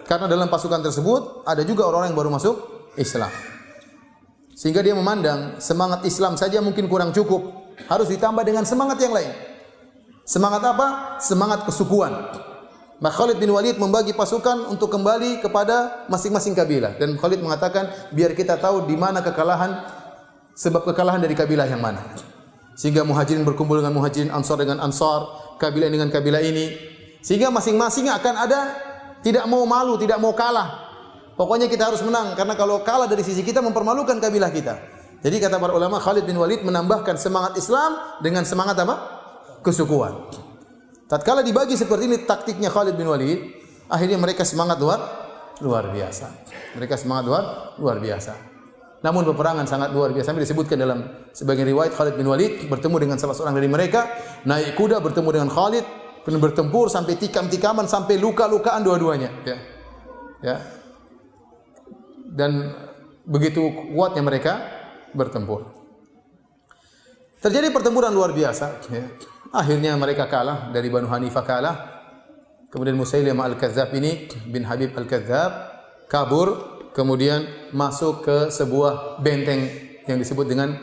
Karena dalam pasukan tersebut ada juga orang-orang yang baru masuk Islam. Sehingga dia memandang semangat Islam saja mungkin kurang cukup, harus ditambah dengan semangat yang lain. Semangat apa? Semangat kesukuan. Maka Khalid bin Walid membagi pasukan untuk kembali kepada masing-masing kabilah dan Khalid mengatakan biar kita tahu di mana kekalahan sebab kekalahan dari kabilah yang mana. Sehingga Muhajirin berkumpul dengan Muhajirin, Ansar dengan Ansar, kabilah dengan kabilah ini. Sehingga masing-masing akan ada tidak mau malu, tidak mau kalah. Pokoknya kita harus menang karena kalau kalah dari sisi kita mempermalukan kabilah kita. Jadi kata para ulama Khalid bin Walid menambahkan semangat Islam dengan semangat apa? Kesukuan. Tatkala dibagi seperti ini taktiknya Khalid bin Walid, akhirnya mereka semangat luar luar biasa. Mereka semangat luar luar biasa. Namun peperangan sangat luar biasa. Sampai disebutkan dalam sebagian riwayat Khalid bin Walid bertemu dengan salah seorang dari mereka, naik kuda bertemu dengan Khalid, kemudian bertempur sampai tikam-tikaman sampai luka-lukaan dua-duanya, ya. Ya. Dan begitu kuatnya mereka bertempur. Terjadi pertempuran luar biasa, ya. Akhirnya mereka kalah dari Banu Hanifah kalah. Kemudian Musailimah Al-Kadzab ini bin Habib Al-Kadzab kabur kemudian masuk ke sebuah benteng yang disebut dengan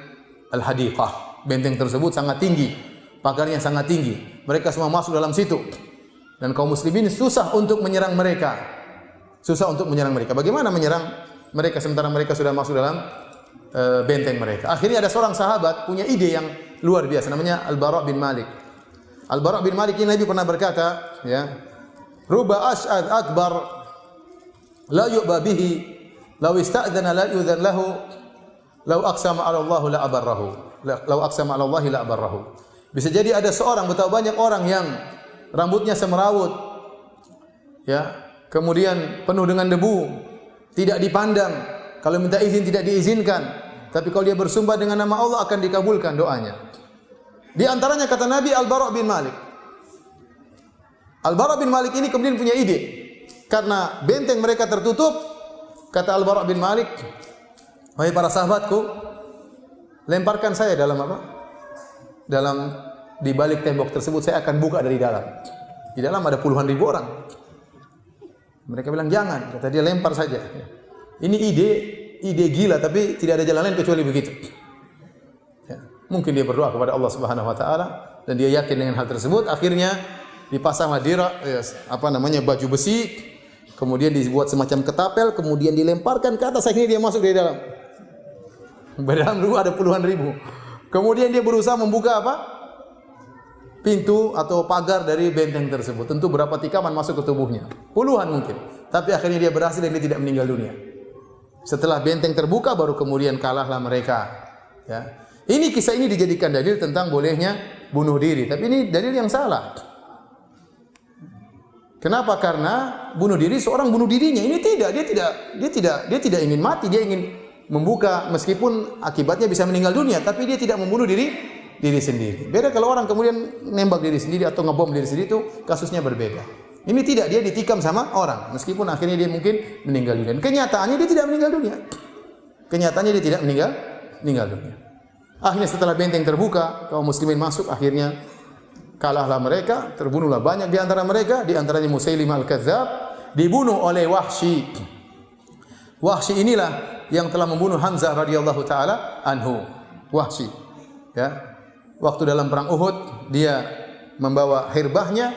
Al-Hadiqah. Benteng tersebut sangat tinggi, pagarnya sangat tinggi. Mereka semua masuk dalam situ. Dan kaum muslimin susah untuk menyerang mereka. Susah untuk menyerang mereka. Bagaimana menyerang mereka sementara mereka sudah masuk dalam uh, benteng mereka. Akhirnya ada seorang sahabat punya ide yang luar biasa namanya Al-Bara bin Malik. Al-Bara bin Malik ini Nabi pernah berkata, ya, "Ruba as'ad akbar la yu'ba bihi law ista'dzana la yu'dzan lahu law aqsama 'ala Allah la abarrahu." Law aqsama 'ala Allah la abarrahu. Bisa jadi ada seorang betapa banyak orang yang rambutnya semerawut ya, kemudian penuh dengan debu, tidak dipandang, kalau minta izin tidak diizinkan. Tapi kalau dia bersumpah dengan nama Allah akan dikabulkan doanya. Di antaranya kata Nabi Al-Bara bin Malik. Al-Bara bin Malik ini kemudian punya ide. Karena benteng mereka tertutup, kata Al-Bara bin Malik, "Wahai para sahabatku, lemparkan saya dalam apa? Dalam di balik tembok tersebut saya akan buka dari dalam. Di dalam ada puluhan ribu orang. Mereka bilang jangan, kata dia lempar saja. Ini ide ide gila tapi tidak ada jalan lain kecuali begitu. Ya. Mungkin dia berdoa kepada Allah Subhanahu wa taala dan dia yakin dengan hal tersebut akhirnya dipasang dira ya, apa namanya baju besi kemudian dibuat semacam ketapel kemudian dilemparkan ke atas akhirnya dia masuk dari dalam. Dalam dulu ada puluhan ribu. Kemudian dia berusaha membuka apa? Pintu atau pagar dari benteng tersebut. Tentu berapa tikaman masuk ke tubuhnya. Puluhan mungkin. Tapi akhirnya dia berhasil dan dia tidak meninggal dunia. Setelah benteng terbuka baru kemudian kalahlah mereka. Ya. Ini kisah ini dijadikan dalil tentang bolehnya bunuh diri, tapi ini dalil yang salah. Kenapa? Karena bunuh diri seorang bunuh dirinya. Ini tidak, dia tidak, dia tidak, dia tidak ingin mati, dia ingin membuka meskipun akibatnya bisa meninggal dunia, tapi dia tidak membunuh diri diri sendiri. Beda kalau orang kemudian nembak diri sendiri atau ngebom diri sendiri itu kasusnya berbeda. Ini tidak dia ditikam sama orang meskipun akhirnya dia mungkin meninggal dunia. Kenyataannya dia tidak meninggal dunia. Kenyataannya dia tidak meninggal meninggal dunia. Akhirnya setelah benteng terbuka, kaum muslimin masuk akhirnya kalahlah mereka, terbunuhlah banyak di antara mereka, di antaranya Musailimah al-Kadzab dibunuh oleh Wahsy. Wahsy inilah yang telah membunuh Hamzah radhiyallahu taala anhu. Wahsy. Ya. Waktu dalam perang Uhud dia membawa hirbahnya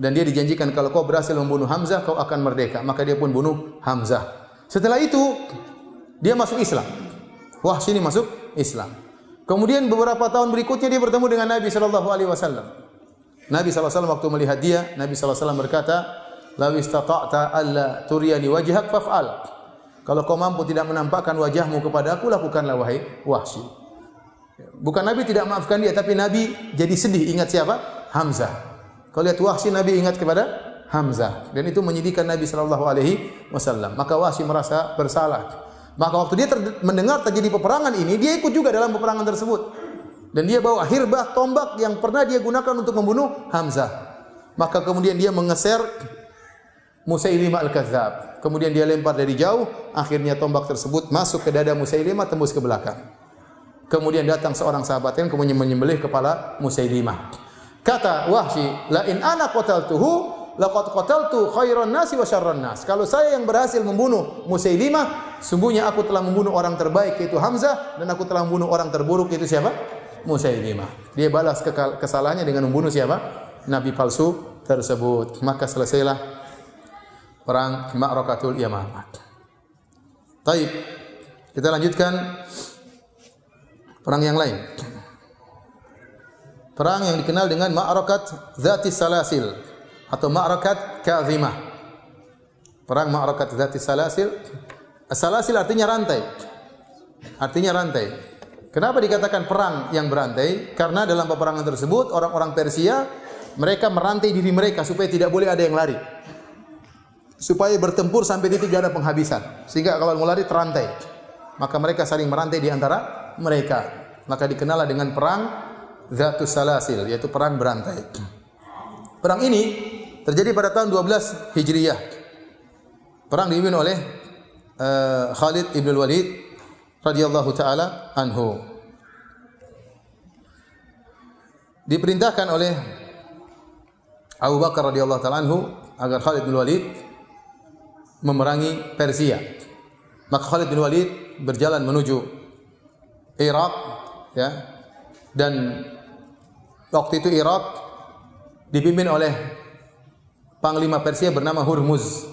dan dia dijanjikan kalau kau berhasil membunuh Hamzah kau akan merdeka. Maka dia pun bunuh Hamzah. Setelah itu dia masuk Islam. Wahsy ini masuk Islam. Kemudian beberapa tahun berikutnya dia bertemu dengan Nabi sallallahu alaihi wasallam. Nabi sallallahu alaihi wasallam waktu melihat dia, Nabi sallallahu alaihi wasallam berkata, "Law istata'ta alla turiyani wajhak faf'al." Kalau kau mampu tidak menampakkan wajahmu kepada aku, lakukanlah wahai Wahsy. Bukan Nabi tidak maafkan dia, tapi Nabi jadi sedih ingat siapa? Hamzah. Kalau lihat Wahsy Nabi ingat kepada Hamzah dan itu menyedihkan Nabi sallallahu alaihi wasallam. Maka Wahsy merasa bersalah. Maka waktu dia mendengar terjadi peperangan ini, dia ikut juga dalam peperangan tersebut. Dan dia bawa hirbah tombak yang pernah dia gunakan untuk membunuh Hamzah. Maka kemudian dia mengeser Musailimah al-Kadzab. Kemudian dia lempar dari jauh, akhirnya tombak tersebut masuk ke dada Musailimah tembus ke belakang. Kemudian datang seorang sahabat yang kemudian menyembelih kepala Musailimah. Kata Wahsy, "La in ana qataltuhu laqad qataltu khairan nasi wa syarran nas." Kalau saya yang berhasil membunuh Musailimah, sungguhnya aku telah membunuh orang terbaik yaitu Hamzah dan aku telah membunuh orang terburuk yaitu siapa? Musailimah. Dia balas kesalahannya dengan membunuh siapa? Nabi palsu tersebut. Maka selesailah perang Ma'rakatul Yamamah. Taib. Kita lanjutkan perang yang lain. Perang yang dikenal dengan Ma'rakat Zati Salasil atau Ma'rakat Kazimah. Perang Ma'rakat Zati Salasil. Salasil artinya rantai. Artinya rantai. Kenapa dikatakan perang yang berantai? Karena dalam peperangan tersebut orang-orang Persia mereka merantai diri mereka supaya tidak boleh ada yang lari. Supaya bertempur sampai titik ada penghabisan. Sehingga kalau mau lari terantai. Maka mereka saling merantai di antara mereka. Maka dikenal dengan perang Zatus Salasil yaitu perang berantai. Perang ini terjadi pada tahun 12 Hijriyah. Perang dipimpin oleh uh, Khalid ibn Walid radhiyallahu taala anhu. Diperintahkan oleh Abu Bakar radhiyallahu taala anhu agar Khalid bin Walid memerangi Persia. Maka Khalid bin Walid berjalan menuju Irak ya. Dan waktu itu Irak dipimpin oleh panglima Persia bernama Hurmuz.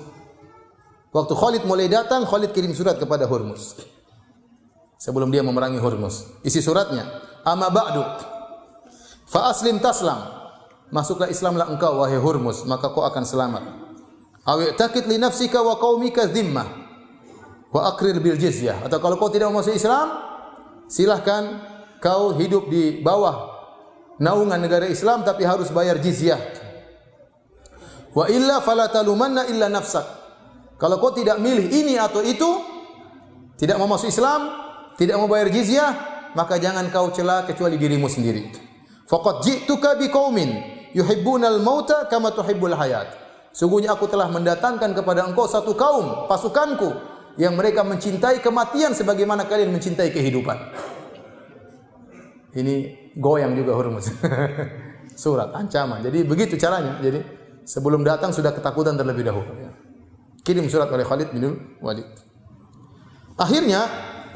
Waktu Khalid mulai datang, Khalid kirim surat kepada Hurmuz. Sebelum dia memerangi Hurmuz. Isi suratnya, "Amma ba'du fa aslim taslam." Masuklah Islamlah engkau wahai Hurmuz, maka kau akan selamat. Awi takit li nafsika wa qaumika dhimmah wa akrir bil jizyah. Atau kalau kau tidak mau masuk Islam, silahkan kau hidup di bawah naungan negara Islam tapi harus bayar jizyah. Wa illa fala talumanna illa nafsak. Kalau kau tidak milih ini atau itu, tidak mau masuk Islam, tidak mau bayar jizyah, maka jangan kau cela kecuali dirimu sendiri. Faqad ji'tuka biqaumin yuhibbunal mauta kama tuhibbul hayat. Sungguhnya aku telah mendatangkan kepada engkau satu kaum, pasukanku yang mereka mencintai kematian sebagaimana kalian mencintai kehidupan. Ini goyang juga Hurmuz. Surat ancaman. Jadi begitu caranya. Jadi sebelum datang sudah ketakutan terlebih dahulu. Kirim surat oleh Khalid bin Walid. Akhirnya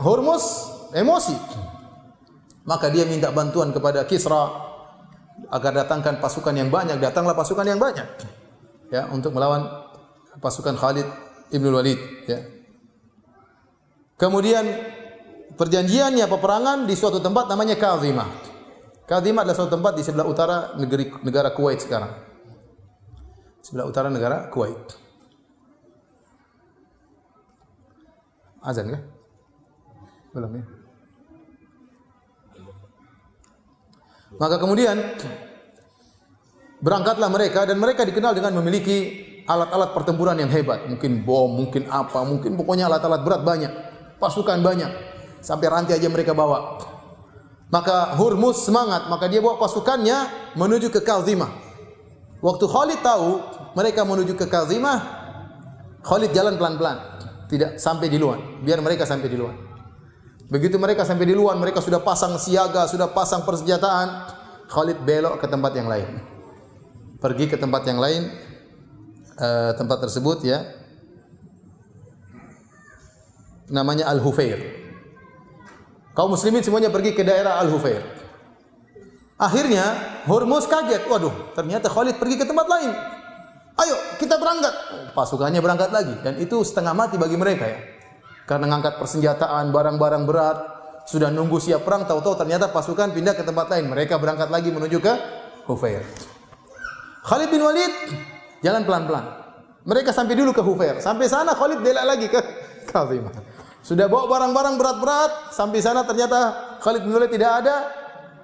Hormuz emosi. Maka dia minta bantuan kepada Kisra agar datangkan pasukan yang banyak. Datanglah pasukan yang banyak. Ya, untuk melawan pasukan Khalid bin Walid, ya. Kemudian perjanjiannya peperangan di suatu tempat namanya Kazimah. Kazimah adalah suatu tempat di sebelah utara negeri negara Kuwait sekarang. Sebelah utara negara Kuwait. Azan kah? Belum ya? Maka kemudian berangkatlah mereka dan mereka dikenal dengan memiliki alat-alat pertempuran yang hebat, mungkin bom, mungkin apa, mungkin pokoknya alat-alat berat banyak, pasukan banyak, sampai rantai aja mereka bawa. Maka Hurmuz semangat, maka dia bawa pasukannya menuju ke Kazimah. Waktu Khalid tahu mereka menuju ke Kazimah, Khalid jalan pelan-pelan, tidak sampai di luar, biar mereka sampai di luar. Begitu mereka sampai di luar, mereka sudah pasang siaga, sudah pasang persenjataan. Khalid belok ke tempat yang lain. Pergi ke tempat yang lain, uh, tempat tersebut ya. Namanya Al-Hufair. Kaum muslimin semuanya pergi ke daerah Al-Hufair. Akhirnya Hormuz kaget, waduh, ternyata Khalid pergi ke tempat lain. Ayo, kita berangkat. Pasukannya berangkat lagi dan itu setengah mati bagi mereka ya. Karena ngangkat persenjataan, barang-barang berat, sudah nunggu siap perang, tahu-tahu ternyata pasukan pindah ke tempat lain. Mereka berangkat lagi menuju ke Hufair. Khalid bin Walid jalan pelan-pelan. Mereka sampai dulu ke Hufair. Sampai sana Khalid belok lagi ke Kazimah. Sudah bawa barang-barang berat-berat, sampai sana ternyata Khalid bin Walid tidak ada.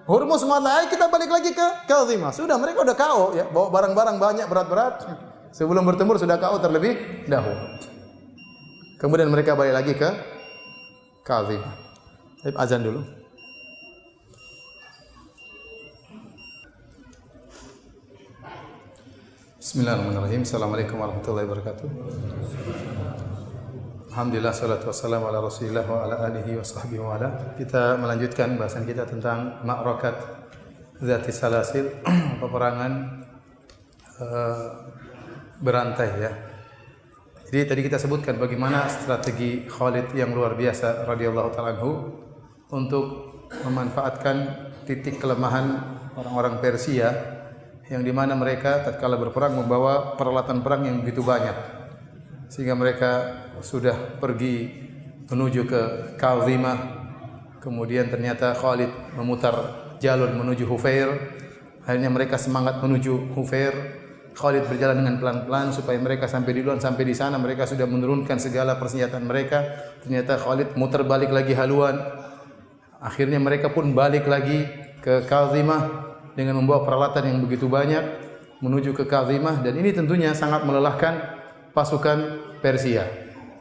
Hurmus mengatakan, kita balik lagi ke Kazimah. Sudah mereka udah KO ya, bawa barang-barang banyak berat-berat. Sebelum bertempur sudah KO terlebih dahulu. Kemudian mereka balik lagi ke. Baik, azan dulu. Bismillahirrahmanirrahim. Assalamualaikum warahmatullahi wabarakatuh. Alhamdulillah salatu wassalamu ala Rasulillah wa ala alihi wa sahbihi wa ala. Kita melanjutkan bahasan kita tentang ma'rakat zati salasil, peperangan uh, berantai ya. Jadi tadi kita sebutkan bagaimana strategi Khalid yang luar biasa radhiyallahu taala anhu untuk memanfaatkan titik kelemahan orang-orang Persia yang di mana mereka tatkala berperang membawa peralatan perang yang begitu banyak sehingga mereka sudah pergi menuju ke Kalzimah kemudian ternyata Khalid memutar jalur menuju Hufair. Akhirnya mereka semangat menuju Hufair. Khalid berjalan dengan pelan-pelan supaya mereka sampai di luar sampai di sana. Mereka sudah menurunkan segala persenjataan mereka. Ternyata Khalid muter balik lagi haluan. Akhirnya mereka pun balik lagi ke Kalzimah dengan membawa peralatan yang begitu banyak menuju ke Kalzimah dan ini tentunya sangat melelahkan pasukan Persia.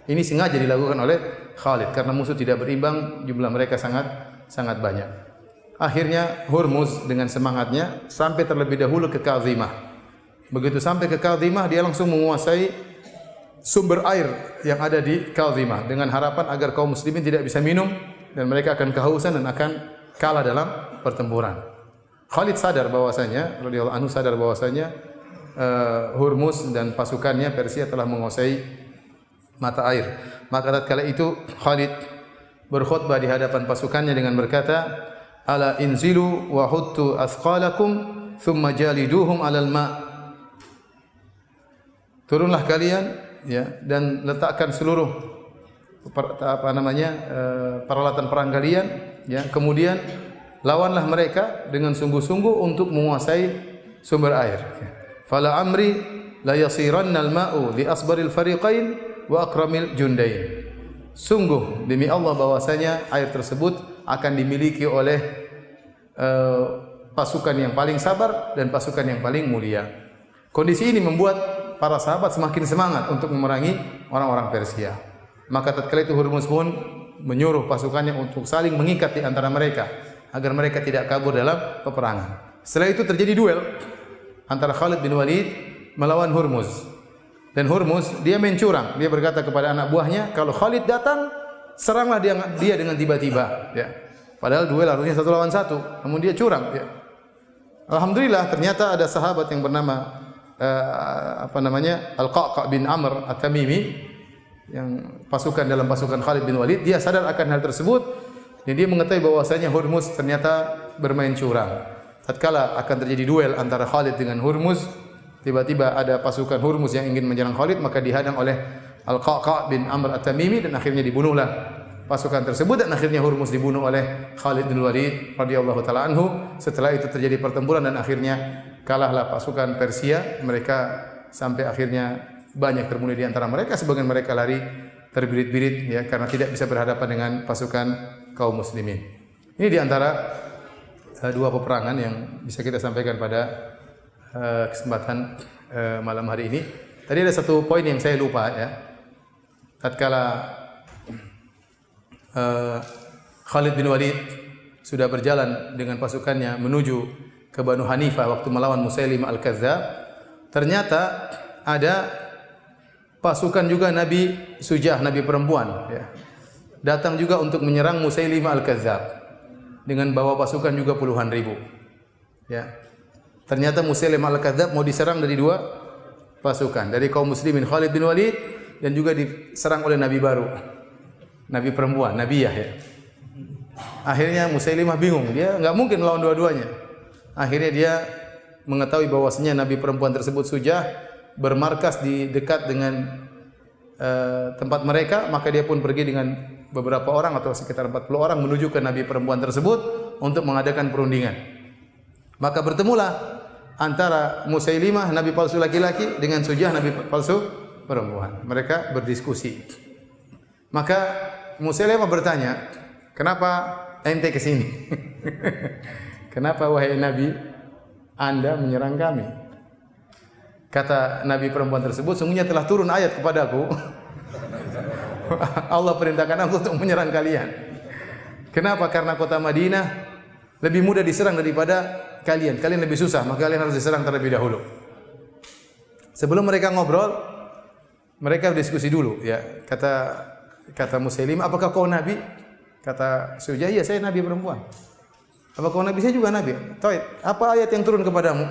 Ini sengaja dilakukan oleh Khalid karena musuh tidak berimbang, jumlah mereka sangat sangat banyak. Akhirnya Hurmuz dengan semangatnya sampai terlebih dahulu ke Kazimah. Begitu sampai ke Kazimah dia langsung menguasai sumber air yang ada di Kazimah dengan harapan agar kaum muslimin tidak bisa minum dan mereka akan kehausan dan akan kalah dalam pertempuran. Khalid sadar bahwasanya radhiyallahu anhu sadar bahwasanya uh, Hormuz dan pasukannya Persia telah menguasai mata air. Maka tatkala itu Khalid berkhutbah di hadapan pasukannya dengan berkata, "Ala inzilu wa huttu asqalakum thumma jaliduhum 'alal ma." Turunlah kalian ya dan letakkan seluruh apa namanya uh, peralatan perang kalian ya kemudian lawanlah mereka dengan sungguh-sungguh untuk menguasai sumber air. Ya fala amri la yasiranna al-ma'u li asbaril fariqain wa akramil jundain. Sungguh demi Allah bahwasanya air tersebut akan dimiliki oleh uh, pasukan yang paling sabar dan pasukan yang paling mulia. Kondisi ini membuat para sahabat semakin semangat untuk memerangi orang-orang Persia. Maka tatkala itu Hurmuz pun menyuruh pasukannya untuk saling mengikat di antara mereka agar mereka tidak kabur dalam peperangan. Setelah itu terjadi duel antara Khalid bin Walid melawan Hurmuz. Dan Hurmuz dia main curang. Dia berkata kepada anak buahnya, kalau Khalid datang, seranglah dia dia dengan tiba-tiba. Ya. Padahal duel harusnya satu lawan satu, namun dia curang. Ya. Alhamdulillah ternyata ada sahabat yang bernama uh, apa namanya Al-Qaqa bin Amr At-Tamimi yang pasukan dalam pasukan Khalid bin Walid dia sadar akan hal tersebut dan dia mengetahui bahwasanya Hurmuz ternyata bermain curang tatkala akan terjadi duel antara Khalid dengan Hurmuz, tiba-tiba ada pasukan Hurmuz yang ingin menyerang Khalid, maka dihadang oleh Al-Qaqa bin Amr At-Tamimi dan akhirnya dibunuhlah pasukan tersebut dan akhirnya Hurmuz dibunuh oleh Khalid bin Walid radhiyallahu taala anhu. Setelah itu terjadi pertempuran dan akhirnya kalahlah pasukan Persia. Mereka sampai akhirnya banyak terbunuh di antara mereka, sebagian mereka lari terbirit-birit ya karena tidak bisa berhadapan dengan pasukan kaum muslimin. Ini di antara uh, dua peperangan yang bisa kita sampaikan pada uh, kesempatan uh, malam hari ini. Tadi ada satu poin yang saya lupa ya. Tatkala uh, Khalid bin Walid sudah berjalan dengan pasukannya menuju ke Banu Hanifah waktu melawan Musailim al-Kadzdzab, ternyata ada pasukan juga Nabi Sujah, Nabi perempuan ya. Datang juga untuk menyerang Musailim al-Kadzdzab dengan bawa pasukan juga puluhan ribu. Ya. Ternyata Musailim al-Kadzab mau diserang dari dua pasukan, dari kaum muslimin Khalid bin Walid dan juga diserang oleh nabi baru. Nabi perempuan, Nabi Yahya. Akhirnya Musailimah bingung, dia nggak mungkin melawan dua-duanya. Akhirnya dia mengetahui bahwasanya nabi perempuan tersebut sudah bermarkas di dekat dengan uh, tempat mereka, maka dia pun pergi dengan beberapa orang atau sekitar 40 orang menuju ke nabi perempuan tersebut untuk mengadakan perundingan. Maka bertemulah antara Musailimah nabi palsu laki-laki dengan Sujah nabi palsu perempuan. Mereka berdiskusi. Maka Musailimah bertanya, "Kenapa ente ke sini?" Kenapa wahai nabi Anda menyerang kami? Kata nabi perempuan tersebut, sungguhnya telah turun ayat kepadaku Allah perintahkan aku untuk menyerang kalian. Kenapa? Karena kota Madinah lebih mudah diserang daripada kalian. Kalian lebih susah, maka kalian harus diserang terlebih dahulu. Sebelum mereka ngobrol, mereka diskusi dulu ya. Kata kata Musailim, "Apakah kau nabi?" Kata Sujah, "Iya, saya nabi perempuan." "Apa kau nabi?" "Saya juga nabi." "Taib, apa ayat yang turun kepadamu?"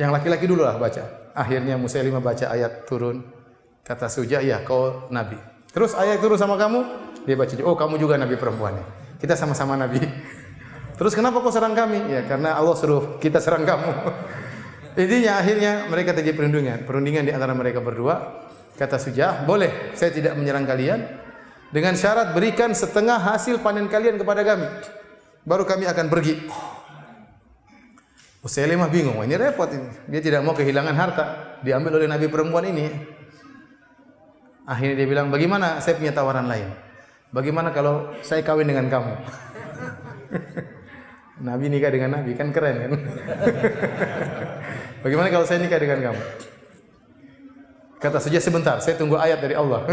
Yang laki-laki dulu lah baca. Akhirnya Musailimah baca ayat turun. Kata Sujah, "Iya, kau nabi." Terus ayat turun sama kamu? Dia baca, "Oh, kamu juga nabi perempuan." Ya. Kita sama-sama nabi. Terus kenapa kau serang kami? Ya, karena Allah suruh kita serang kamu. Intinya akhirnya mereka terjadi perundingan, perundingan di antara mereka berdua. Kata Sujah, boleh saya tidak menyerang kalian dengan syarat berikan setengah hasil panen kalian kepada kami. Baru kami akan pergi. Musailimah bingung, ini repot ini. Dia tidak mau kehilangan harta, diambil oleh nabi perempuan ini. Akhirnya dia bilang, "Bagaimana saya punya tawaran lain? Bagaimana kalau saya kawin dengan kamu?" nabi nikah dengan nabi kan keren kan? Bagaimana kalau saya nikah dengan kamu? Kata saja sebentar, saya tunggu ayat dari Allah.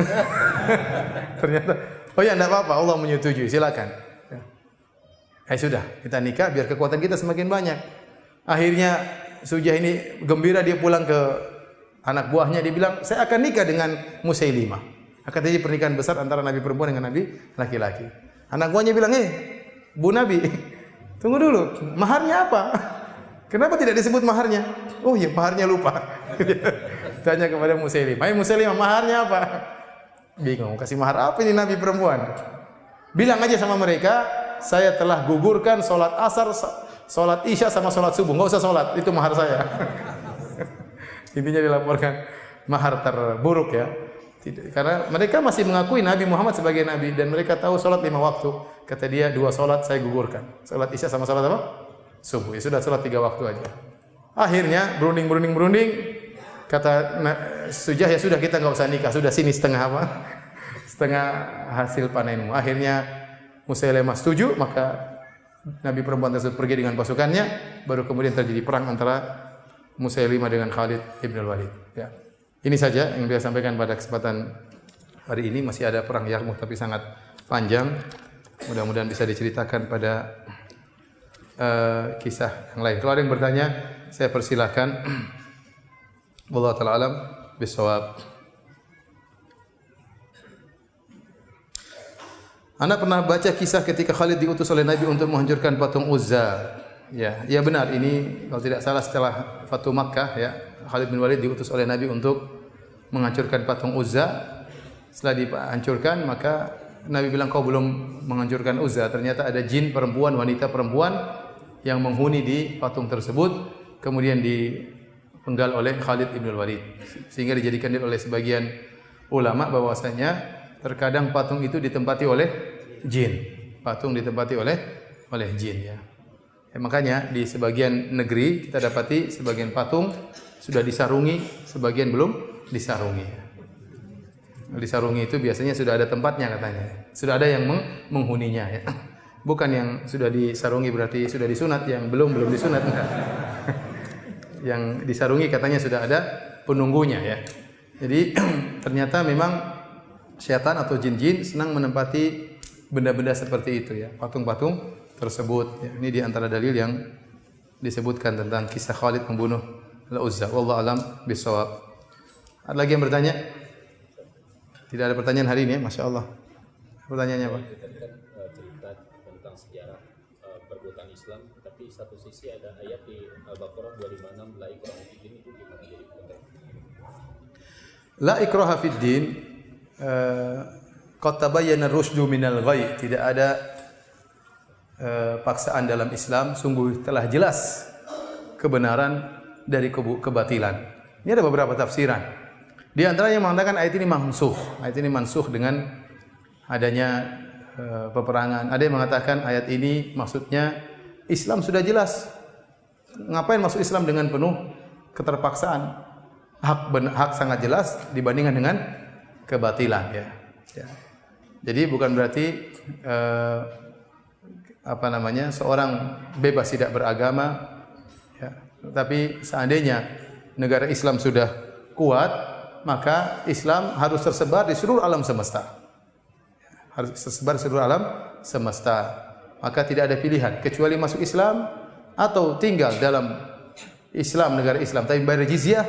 Ternyata, oh ya enggak apa-apa, Allah menyetujui, silakan. Ya. Eh sudah, kita nikah biar kekuatan kita semakin banyak. Akhirnya Sujah ini gembira dia pulang ke anak buahnya dia bilang, "Saya akan nikah dengan Musailimah." Akan terjadi pernikahan besar antara nabi perempuan dengan nabi laki-laki. Anak buahnya bilang, "Eh, Bu Nabi, tunggu dulu, maharnya apa?" Kenapa tidak disebut maharnya? Oh iya, maharnya lupa. Tanya kepada Musailim. Hai Musailim, maharnya apa? Bingung, kasih mahar apa ini Nabi perempuan? Bilang aja sama mereka, saya telah gugurkan sholat asar, sholat isya sama sholat subuh. Nggak usah sholat, itu mahar saya. Intinya dilaporkan mahar terburuk ya. Tidak, karena mereka masih mengakui Nabi Muhammad sebagai Nabi dan mereka tahu sholat lima waktu. Kata dia dua sholat saya gugurkan. Sholat isya sama sholat apa? subuh. Ya sudah sholat tiga waktu aja. Akhirnya berunding berunding berunding kata Sujah ya sudah kita nggak usah nikah sudah sini setengah apa setengah hasil panenmu. Akhirnya Musailemah setuju maka Nabi perempuan tersebut pergi dengan pasukannya baru kemudian terjadi perang antara Musailimah dengan Khalid ibn Walid. Ya. Ini saja yang dia sampaikan pada kesempatan hari ini masih ada perang Yarmuk tapi sangat panjang. Mudah-mudahan bisa diceritakan pada uh, kisah yang lain. Kalau ada yang bertanya, saya persilahkan. Wallahu taala alam bisawab. Anda pernah baca kisah ketika Khalid diutus oleh Nabi untuk menghancurkan patung Uzza. Ya, ya benar ini kalau tidak salah setelah Fatu Makkah ya, Khalid bin Walid diutus oleh Nabi untuk menghancurkan patung Uzza. Setelah dihancurkan maka Nabi bilang kau belum menghancurkan Uzza. Ternyata ada jin perempuan, wanita perempuan yang menghuni di patung tersebut kemudian dipenggal oleh Khalid ibn Walid sehingga dijadikan oleh sebagian ulama bahwasanya terkadang patung itu ditempati oleh jin patung ditempati oleh oleh jin ya. Ya makanya di sebagian negeri kita dapati sebagian patung sudah disarungi sebagian belum disarungi disarungi itu biasanya sudah ada tempatnya katanya sudah ada yang menghuninya ya Bukan yang sudah disarungi berarti sudah disunat, yang belum belum disunat enggak. yang disarungi katanya sudah ada penunggunya ya. Jadi ternyata memang setan atau jin-jin senang menempati benda-benda seperti itu ya, patung-patung tersebut. Ya, ini di antara dalil yang disebutkan tentang kisah Khalid membunuh Al-Uzza. Wallahu alam bisawab. Ada lagi yang bertanya? Tidak ada pertanyaan hari ini ya, Masya Allah. Pertanyaannya apa? satu sisi ada ayat di Al-Baqarah 256 la ikraha fid din itu gimana jadi La ikraha fid din uh, qad tabayyana rusdu minal ghai tidak ada uh, paksaan dalam Islam sungguh telah jelas kebenaran dari kebatilan. Ini ada beberapa tafsiran. Di antaranya mengatakan ayat ini mansuh. Ayat ini mansuh dengan adanya uh, peperangan. Ada yang mengatakan ayat ini maksudnya Islam sudah jelas. Ngapain masuk Islam dengan penuh keterpaksaan? Hak hak sangat jelas dibandingkan dengan kebatilan ya. ya. Jadi bukan berarti eh, apa namanya seorang bebas tidak beragama ya. Tapi seandainya negara Islam sudah kuat, maka Islam harus tersebar di seluruh alam semesta. Harus tersebar di seluruh alam semesta. Maka tidak ada pilihan kecuali masuk Islam atau tinggal dalam Islam negara Islam tapi bayar jizyah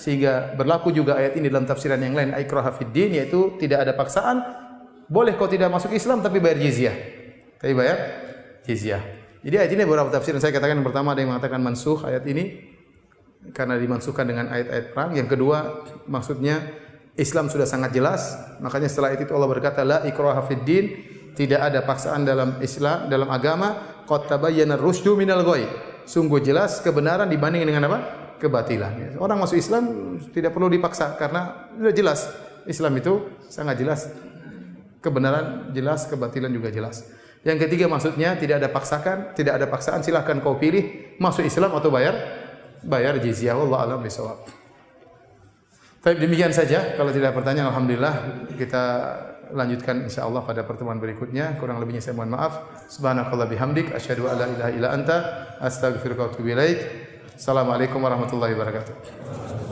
sehingga berlaku juga ayat ini dalam tafsiran yang lain ikraha fid din yaitu tidak ada paksaan boleh kau tidak masuk Islam tapi bayar jizyah. Tapi bayar jizyah. Jadi ayat ini beberapa tafsir saya katakan yang pertama ada yang mengatakan mansuh ayat ini karena dimansuhkan dengan ayat-ayat perang. Yang kedua maksudnya Islam sudah sangat jelas, makanya setelah itu Allah berkata la ikraha din, tidak ada paksaan dalam Islam, dalam agama, qad tabayyana rusdu minal ghoi. Sungguh jelas kebenaran dibanding dengan apa? kebatilan. Orang masuk Islam tidak perlu dipaksa karena sudah jelas Islam itu sangat jelas kebenaran jelas, kebatilan juga jelas. Yang ketiga maksudnya tidak ada paksakan, tidak ada paksaan silahkan kau pilih masuk Islam atau bayar bayar jizyah. Allah alam bisawab. Baik demikian saja. Kalau tidak pertanyaan, alhamdulillah kita lanjutkan insyaallah pada pertemuan berikutnya. Kurang lebihnya saya mohon maaf. Subhanakallah bihamdik asyhadu an la ilaha illa anta astaghfiruka wa atubu ilaik. Assalamualaikum warahmatullahi wabarakatuh.